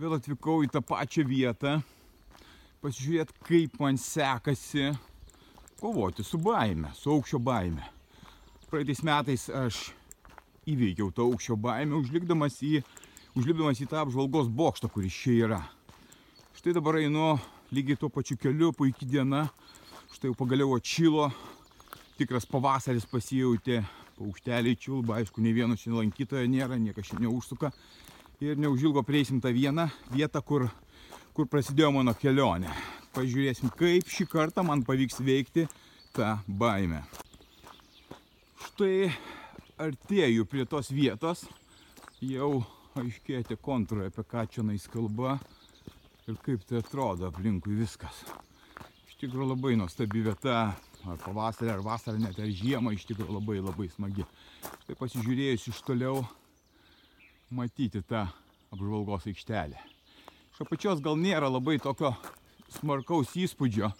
vėl atvykau į tą pačią vietą, pasižiūrėti, kaip man sekasi kovoti su baime, su aukščio baime. Praeitais metais aš įveikiau tą aukščio baimę, užlipdamas į, užlipdamas į tą apžvalgos bokštą, kuris čia yra. Štai dabar einu lygiai tuo pačiu keliu, puikiai diena, štai jau pagaliau atšilo, tikras pavasaris pasijautė, paukšteliai čiulba, aišku, ne vieno šiandien lankytojo nėra, niekas šiandien neužsuka. Ir neužilgo prieisim tą vieną vietą, kur, kur prasidėjo mano kelionė. Pažiūrėsim, kaip šį kartą man pavyks veikti tą baimę. Štai artėju prie tos vietos, jau aiškėja tie kontūrai, apie ką čia nais kalba ir kaip tai atrodo aplinkui viskas. Iš tikrųjų labai nuostabi vieta, ar pavasarį, ar vasarą, net ar žiemą iš tikrųjų labai labai smagi. Štai pasižiūrėjus iš toliau, matyti tą apžvalgos aikštelę. Iš apačios gal nėra labai tokio smarkaus įspūdžio,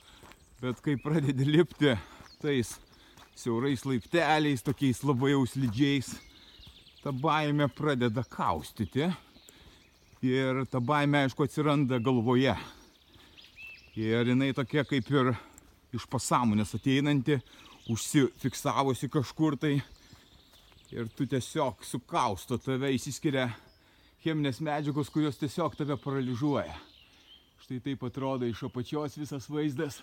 bet kai pradedi lipti tais siaurais laipteliais, tokiais labai auslidžiais, ta baime pradeda kaustyti ir ta baime, aišku, atsiranda galvoje. Ir jinai tokia kaip ir iš pasąmonės ateinanti, užsifiksavusi kažkur tai. Ir tu tiesiog sukausto tave, įsiskiria cheminės medžiagos, kurios tiesiog tave paralyžiuoja. Štai taip atrodo iš apačios visas vaizdas.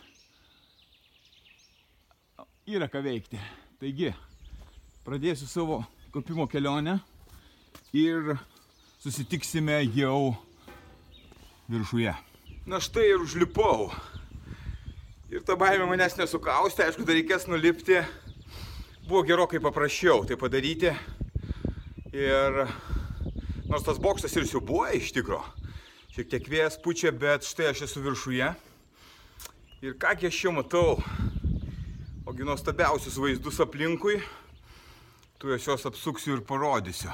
Yra ką veikti. Taigi, pradėsiu savo kopimo kelionę ir susitiksime jau viršuje. Na štai ir užlipau. Ir ta baimė manęs nesukaustė, aišku, dar reikės nulipti. Buvo gerokai paprasčiau tai padaryti. Ir nors tas bokštas ir siubuoja iš tikro, šiek tiek vėjas pučia, bet štai aš esu viršuje. Ir kągi aš čia matau, ogi nuostabiausius vaizdus aplinkui, tu juos apsuksiu ir parodysiu.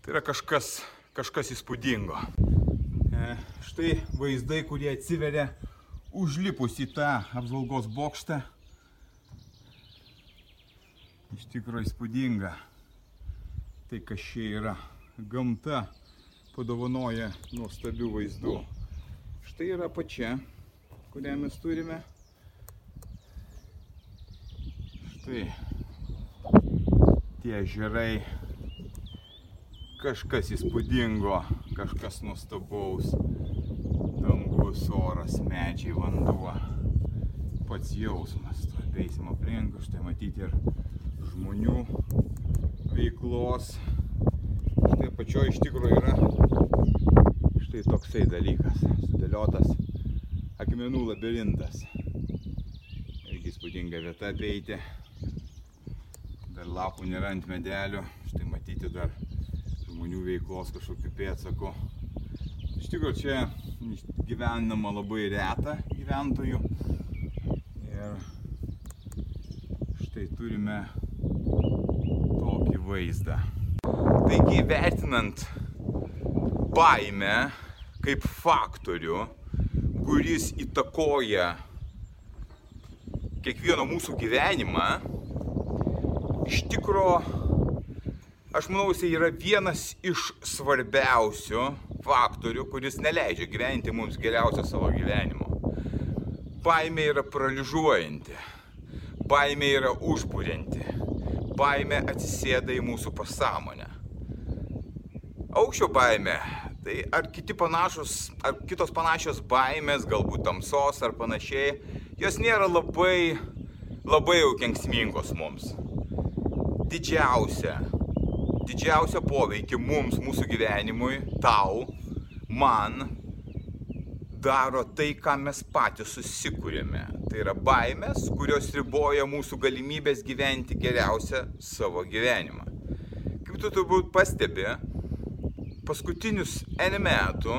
Tai yra kažkas, kažkas įspūdingo. E, štai vaizdai, kurie atsiveria užlipus į tą apžvalgos bokštą. Iš tikrųjų įspūdinga. Tai kas čia yra. Gamta padovanoja nuostabių vaizdų. Štai yra pačia, kurią mes turime. Štai tie žerai kažkas įspūdingo, kažkas nuostabaus. Dangus, oras, medžiai, vanduo. Pats jausmas. To eisim aplinkui, štai matyti ir žmonių veiklos. Štai pačioje iš tikrųjų yra štai toksai dalykas. Sudėliotas akmenų labirintas. Irgi įspūdinga vieta apeiti. Dar lapų nėra ant medelių. Štai matyti dar žmonių veiklos kažkokiu pėtsaku. Iš tikrųjų čia gyvenama labai reta gyventojų. Ir štai turime vaizdą. Taigi vertinant baimę kaip faktorių, kuris įtakoja kiekvieno mūsų gyvenimą, iš tikrųjų aš manau, jisai yra vienas iš svarbiausių faktorių, kuris neleidžia gyventi mums geriausio savo gyvenimo. Baimė yra paralyžiuojanti, baimė yra užbūrinti, baimė atsisėda į mūsų pasąmonę. Aukščio baimė, tai ar kiti panašus, ar kitos panašios baimės, galbūt tamsos ar panašiai, jos nėra labai, labai jau kenksmingos mums. Didžiausia didžiausią poveikį mums, mūsų gyvenimui, tau, man, daro tai, ką mes patys susikūrėme. Tai yra baimės, kurios riboja mūsų galimybės gyventi geriausią savo gyvenimą. Kaip tu turbūt pastebi, paskutinius N metų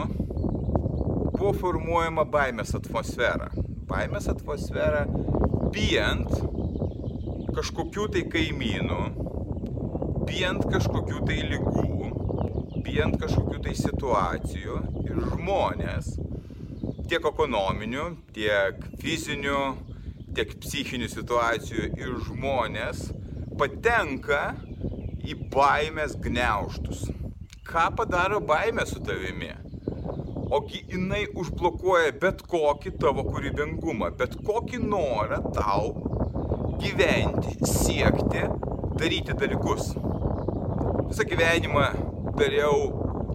buvo formuojama baimės atmosfera. Baimės atmosfera bijant kažkokių tai kaimynų, bijant kažkokių tai lygų, bijant kažkokių tai situacijų ir žmonės tiek ekonominių, tiek fizinių, tiek psichinių situacijų ir žmonės patenka į baimės gneuštus. Ką padaro baimė su tavimi? Ogi jinai užblokuoja bet kokį tavo kūrybingumą, bet kokį norą tau gyventi, siekti, daryti dalykus. Visą gyvenimą dariau,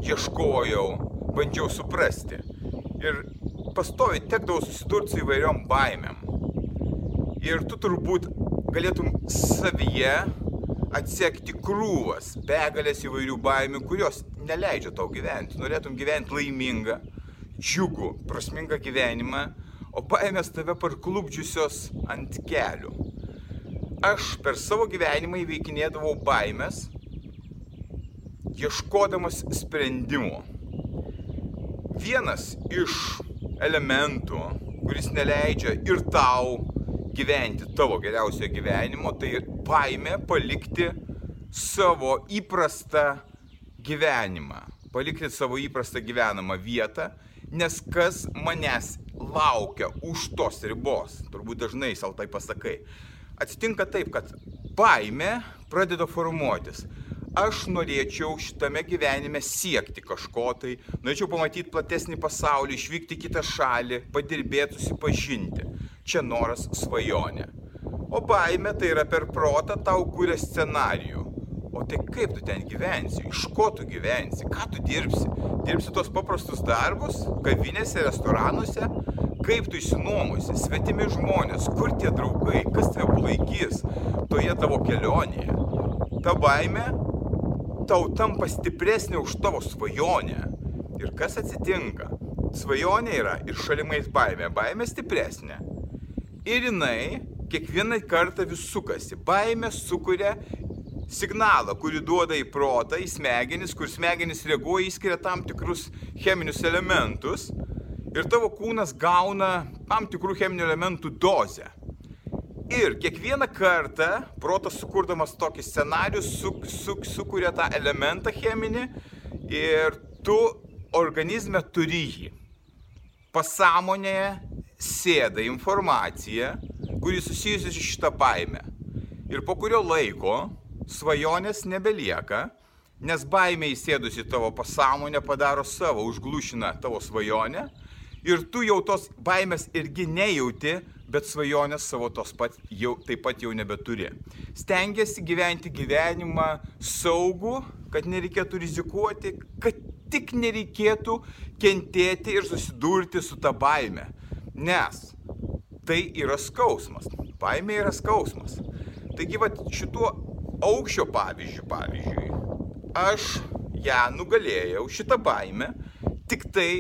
ieškojau, bandžiau suprasti. Ir pastovi tekdavau susidurti su įvairiom baimėm. Ir tu turbūt galėtum savyje atsekti krūvas, begalės įvairių baimių, kurios neleidžia tau gyventi. Norėtum gyventi laimingą, džiugų, prasmingą gyvenimą, o baimės tave parklubdžiusios ant kelių. Aš per savo gyvenimą įveikinėdavau baimės, ieškodamas sprendimų. Vienas iš elementų, kuris neleidžia ir tau gyventi tavo geriausio gyvenimo, tai baimė palikti savo įprastą gyvenimą, palikti savo įprastą gyvenamą vietą, nes kas manęs laukia už tos ribos, turbūt dažnai savo tai pasakai. Atsitinka taip, kad baimė pradeda formuotis. Aš norėčiau šitame gyvenime siekti kažko tai, norėčiau pamatyti platesnį pasaulį, išvykti į kitą šalį, padirbėti, susipažinti. Čia noras svajonė. O baime tai yra per protą tau kūrė scenarijų. O tai kaip tu ten gyvensi, iš ko tu gyvensi, ką tu dirbsi? Dirbsi tos paprastus darbus, kavinėse, restoranuose, kaip tu išsinuomosi, svetimi žmonės, kur tie draugai, kas tave palaikys toje tavo kelionėje. Ta baime tau tampa stipresnė už tavo svajonę. Ir kas atsitinka? Svajonė yra ir šalimais baimė, baimė stipresnė. Ir jinai kiekvieną kartą vis sukasi. Baimė sukuria signalą, kurį duoda į protą, į smegenis, kur smegenis reaguoja, įskiria tam tikrus cheminius elementus ir tavo kūnas gauna tam tikrų cheminių elementų dozę. Ir kiekvieną kartą protas sukurdamas tokį scenarių su, su, sukuria tą elementą cheminį ir tu organizme turi jį. Pasąmonėje sėda informacija, kuri susijusi su šitą baimę. Ir po kurio laiko svajonės nebelieka, nes baimė įsėdusi tavo pasąmonę padaro savo, užglušina tavo svajonę ir tu jau tos baimės irgi nejauti, bet svajonės savo tos pat jau, taip pat jau nebeturi. Stengiasi gyventi gyvenimą saugų, kad nereikėtų rizikuoti, kad tik nereikėtų kentėti ir susidurti su ta baime. Nes tai yra skausmas. Baimė yra skausmas. Taigi, va, šituo aukščio pavyzdžiu, pavyzdžiui, aš ją nugalėjau, šitą baimę, tik tai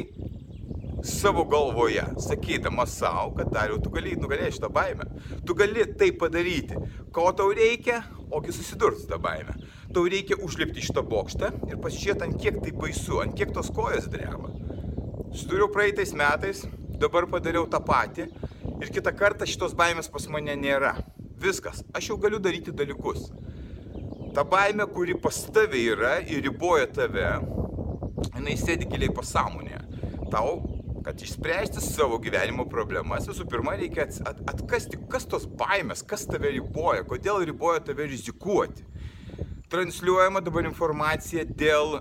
savo galvoje, sakydamas savo, kad dariau, tu gali nugalėti šitą baimę. Tu gali tai padaryti. Ko tau reikia, ogi susidurti su tą baimę. Tau reikia užlipti šitą bokštą ir pasižiūrėti, ant kiek tai baisu, ant kiek tos kojas dreba. Sudūriau praeitais metais, dabar padariau tą patį Ir kitą kartą šitos baimės pas mane nėra. Viskas, aš jau galiu daryti dalykus. Ta baimė, kuri pas tave yra ir riboja tave, jinai sėdi giliai pasąmonėje. Tau, kad išspręsti savo gyvenimo problemas, visų pirma reikia at atkasti, kas tos baimės, kas tave riboja, kodėl riboja tave rizikuoti. Transliuojama dabar informacija dėl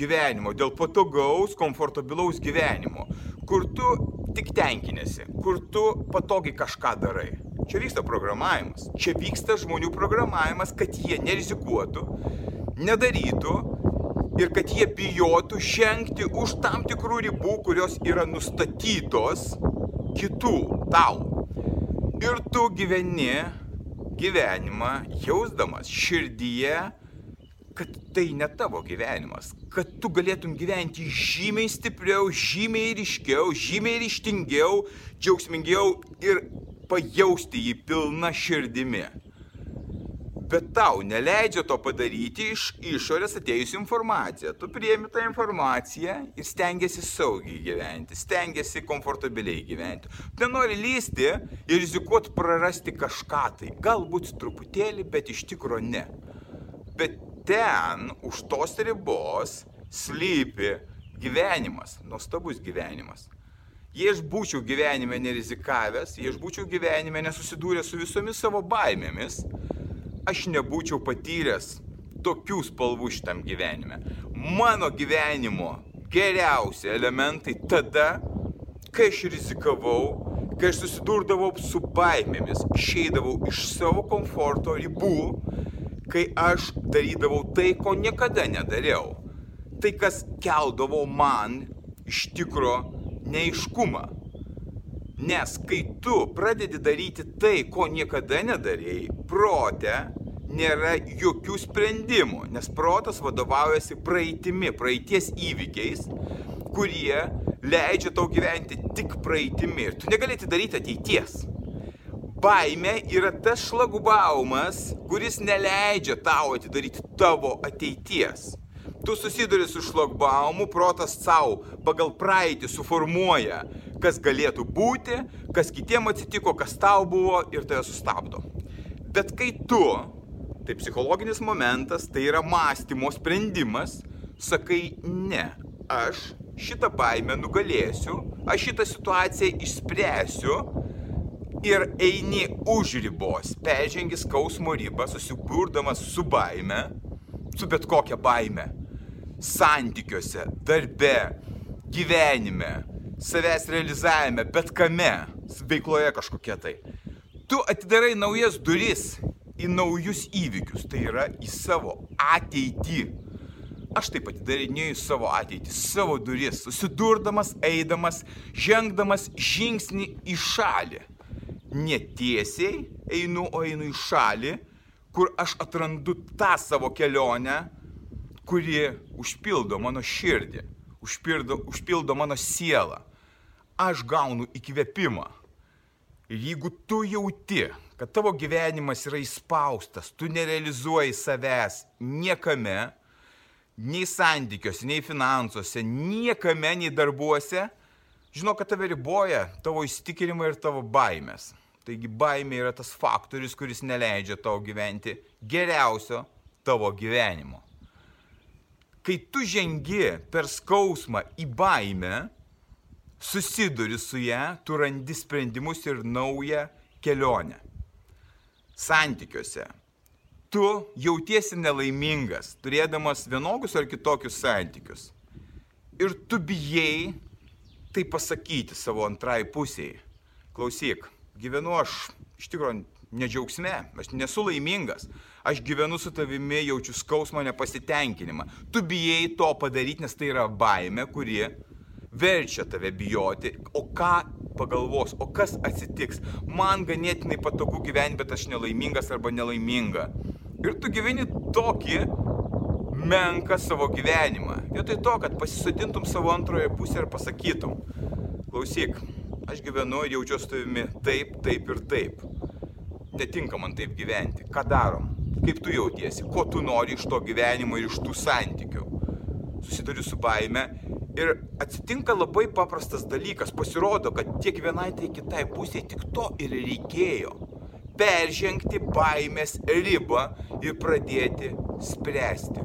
gyvenimo, dėl patogaus, komfortabilaus gyvenimo, kur tu tik tenkinėsi, kur tu patogiai kažką darai. Čia vyksta programavimas. Čia vyksta žmonių programavimas, kad jie nerizikuotų, nedarytų ir kad jie bijotų žengti už tam tikrų ribų, kurios yra nustatytos kitų tau. Ir tu gyveni gyvenimą jausdamas širdyje kad tai ne tavo gyvenimas, kad tu galėtum gyventi žymiai stipriau, žymiai ryškiau, žymiai ryštingiau, džiaugsmingiau ir pajausti jį pilna širdimi. Bet tau neleidžia to padaryti iš išorės atėjusi informacija. Tu priemi tą informaciją ir stengiasi saugiai gyventi, stengiasi komfortabiliai gyventi. Tu nenori lysti ir rizikuoti prarasti kažką tai. Galbūt truputėlį, bet iš tikro ne. Bet ten, už tos ribos, slypi gyvenimas, nuostabus gyvenimas. Jei aš būčiau gyvenime nerizikavęs, jei aš būčiau gyvenime nesusidūręs su visomis savo baimėmis, aš nebūčiau patyręs tokių spalvų šitam gyvenime. Mano gyvenimo geriausi elementai tada, kai aš rizikavau, kai aš susidurdavau su baimėmis, išeidavau iš savo komforto ribų, kai aš darydavau tai, ko niekada nedariau. Tai, kas keldavo man iš tikro neiškumą. Nes kai tu pradedi daryti tai, ko niekada nedarėjai, protė nėra jokių sprendimų, nes protas vadovaujasi praeitimi, praeities įvykiais, kurie leidžia tau gyventi tik praeitimi ir tu negali atidaryti ateities. Baime yra tas šlagubaumas, kuris neleidžia tau atidaryti tavo ateities. Tu susiduri su šlogbaumu, protas savo pagal praeitį suformuoja, kas galėtų būti, kas kitiem atsitiko, kas tau buvo ir tave sustabdo. Bet kai tu, tai psichologinis momentas, tai yra mąstymo sprendimas, sakai ne, aš šitą baimę nugalėsiu, aš šitą situaciją išspręsiu, ir eini už ribos, peržengi skausmo ribą, susiburdamas su baime, su bet kokia baime, santykiuose, darbe, gyvenime, savęs realizavime, bet kame, veikloje kažkokia tai. Tu atidarai naujas duris į naujus įvykius, tai yra į savo ateitį. Aš taip atidarinėjau savo ateitį, savo duris, susidurdamas, eidamas, žengdamas žingsnį į šalį netiesiai einu, o einu į šalį, kur aš atrandu tą savo kelionę, kuri užpildo mano širdį, užpildo, užpildo mano sielą. Aš gaunu įkvėpimą. Ir jeigu tu jauti, kad tavo gyvenimas yra įspaustas, tu nerealizuoji savęs niekame, nei santykiuose, nei finansuose, niekame, nei darbuose, žinok, kad tave riboja tavo įsitikinimai ir tavo baimės. Taigi baimė yra tas faktorius, kuris neleidžia tau gyventi geriausio tavo gyvenimo. Kai tu žengi per skausmą į baimę, susiduri su ją, tu randi sprendimus ir naują kelionę. Santykiuose. Tu jautiesi nelaimingas, turėdamas vienokius ar kitokius santykius. Ir tu bijai tai pasakyti savo antrai pusiai. Klausyk, gyvenu aš iš tikrųjų nedžiaugsme, aš nesu laimingas, aš gyvenu su tavimi, jaučiu skausmą, nepasitenkinimą. Tu bijai to padaryti, nes tai yra baime, kurie verčia tave bijoti, o ką pagalvos, o kas atsitiks. Man ganėtinai patogu gyventi, bet aš nelaimingas arba nelaiminga. Ir tu gyveni tokį menką savo gyvenimą. Vietoj to, kad pasisodintum savo antroje pusę ir pasakytum, klausyk, aš gyvenu ir jaučiuosi tavimi taip, taip ir taip. Netinka man taip gyventi. Ką darom? Kaip tu jautiesi? Ko tu nori iš to gyvenimo ir iš tų santykių? Susiduriu su baime ir atsitinka labai paprastas dalykas. Pasirodo, kad tiek vienai, tiek kitai pusiai tik to ir reikėjo. Peržengti baimės ribą ir pradėti spręsti.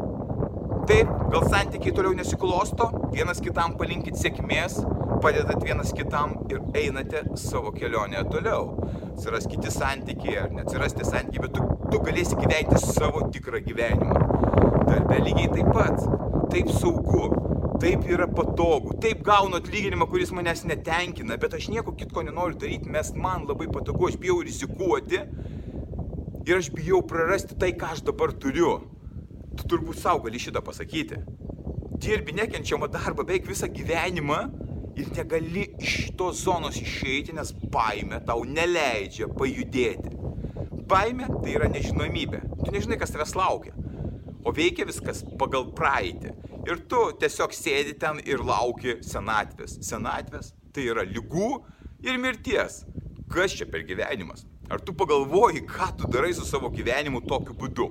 Taip, gal santykiai toliau nesiklosto, vienas kitam palinkit sėkmės, padedat vienas kitam ir einate savo kelionę toliau. Atsiras kiti santykiai ar neatsirasti santykiai, bet tu, tu galėsi gyventi savo tikrą gyvenimą. Darbė lygiai taip pat. Taip saugu, taip yra patogu, taip gaunu atlyginimą, kuris manęs netenkina, bet aš nieko kitko nenoriu daryti, mes man labai patogu, aš bijau rizikuoti ir aš bijau prarasti tai, ką aš dabar turiu. Tu turbūt savo gali šitą pasakyti. Dirbi nekenčiamą darbą beveik visą gyvenimą ir negali iš tos zonos išeiti, nes baime tau neleidžia pajudėti. Baime tai yra nežinomybė. Tu nežinai, kas tavęs laukia. O veikia viskas pagal praeitį. Ir tu tiesiog sėdi ten ir lauki senatvės. Senatvės tai yra lygų ir mirties. Kas čia per gyvenimas? Ar tu pagalvoji, ką tu darai su savo gyvenimu tokiu būdu?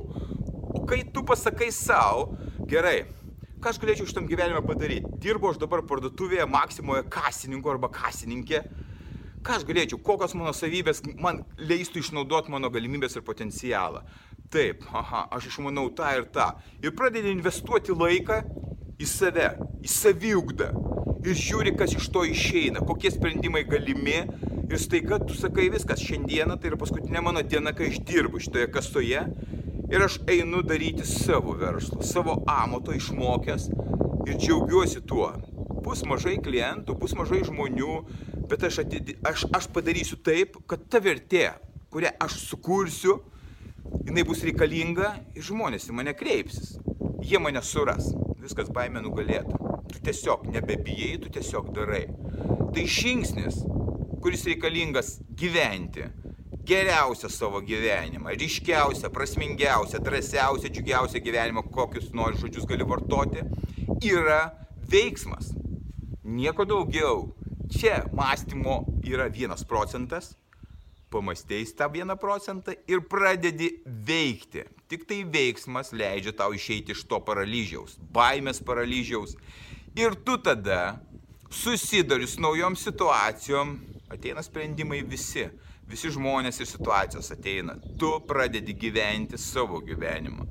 O kai tu pasakai savo, gerai, ką aš galėčiau šitam gyvenime padaryti? Dirbu aš dabar parduotuvėje, Maksimoje kasininku arba kasininkė. Ką aš galėčiau, kokios mano savybės man leistų išnaudoti mano galimybės ir potencialą. Taip, aha, aš išmanau tą ir tą. Ir pradedi investuoti laiką į save, į saviugdą. Ir žiūri, kas iš to išeina, kokie sprendimai galimi. Ir staiga tu sakai viskas, šiandieną tai yra paskutinė mano diena, kai aš dirbu šitoje kasoje. Ir aš einu daryti savo verslą, savo amato išmokęs ir džiaugiuosi tuo. Bus mažai klientų, bus mažai žmonių, bet aš, atidi, aš, aš padarysiu taip, kad ta vertė, kurią aš sukursiu, jinai bus reikalinga ir žmonės į mane kreipsis. Jie mane suras viskas baimė nugalėta. Tu tiesiog nebebijai, tu tiesiog darai. Tai žingsnis, kuris reikalingas gyventi geriausią savo gyvenimą, ryškiausią, prasmingiausią, drąsiausią, džiugiausią gyvenimą, kokius nori žodžius gali vartoti, yra veiksmas. Nieko daugiau. Čia mąstymo yra vienas procentas, pamastėjai tą vieną procentą ir pradedi veikti. Tik tai veiksmas leidžia tau išeiti iš to paralyžiaus, baimės paralyžiaus. Ir tu tada susidari su naujom situacijom, ateina sprendimai visi. Visi žmonės ir situacijos ateina. Tu pradedi gyventi savo gyvenimą.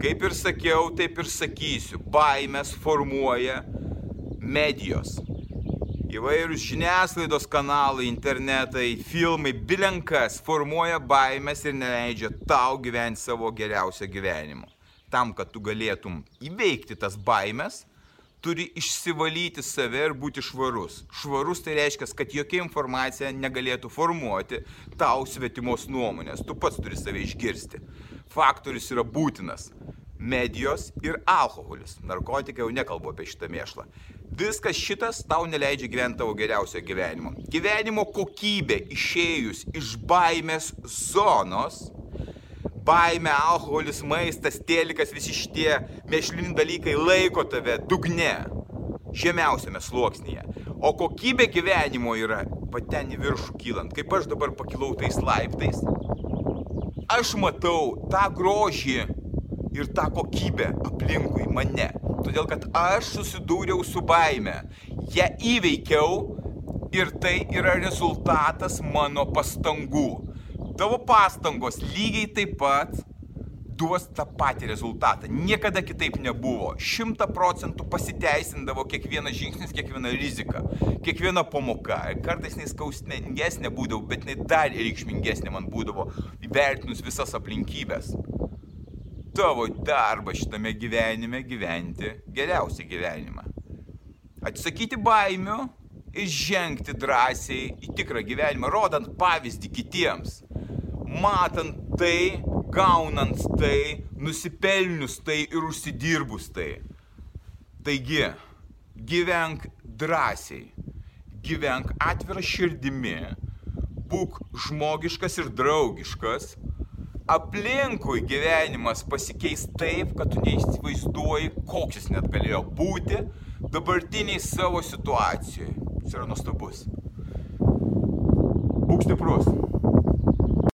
Kaip ir sakiau, taip ir sakysiu. Baimės formuoja medijos įvairūs žiniasklaidos kanalai, internetai, filmai, bilenkas formuoja baimės ir neleidžia tau gyventi savo geriausią gyvenimą. Tam, kad tu galėtum įveikti tas baimės, turi išsivalyti save ir būti švarus. Švarus tai reiškia, kad jokia informacija negalėtų formuoti tau svetimos nuomonės. Tu pats turi save išgirsti. Faktorius yra būtinas medijos ir alkoholis. Narkotikai jau nekalbu apie šitą mėšlą. Viskas šitas tau neleidžia gyventi tavo geriausio gyvenimo. Gyvenimo kokybė išėjus iš baimės zonos, baime, alkoholis, maistas, telikas, visi šitie mėšlini dalykai laiko tave dugne, žemiausiame sluoksnyje. O kokybė gyvenimo yra paten į viršų kylant. Kaip aš dabar pakilau tais laiptais, aš matau tą grožį ir tą kokybę aplinkui mane. Todėl, kad aš susidūriau su baime, ją įveikiau ir tai yra rezultatas mano pastangų. Tavo pastangos lygiai taip pat duos tą patį rezultatą. Niekada kitaip nebuvo. Šimta procentų pasiteisindavo kiekvienas žingsnis, kiekviena rizika, kiekviena pamoka. Kartais neskausmingesnė būdavo, bet net dar reikšmingesnė man būdavo, įvertinus visas aplinkybės tavo darbas šitame gyvenime gyventi geriausią gyvenimą. Atsisakyti baimių ir žengti drąsiai į tikrą gyvenimą, rodant pavyzdį kitiems. Matant tai, gaunant tai, nusipelnius tai ir užsidirbus tai. Taigi, gyvenk drąsiai, gyvenk atvirą širdimi, būk žmogiškas ir draugiškas, aplinkui gyvenimas pasikeis taip, kad tu neįsivaizduoji, koks jis net galėjo būti dabartiniai savo situacijoje. Jis yra nuostabus. Būk stiprus.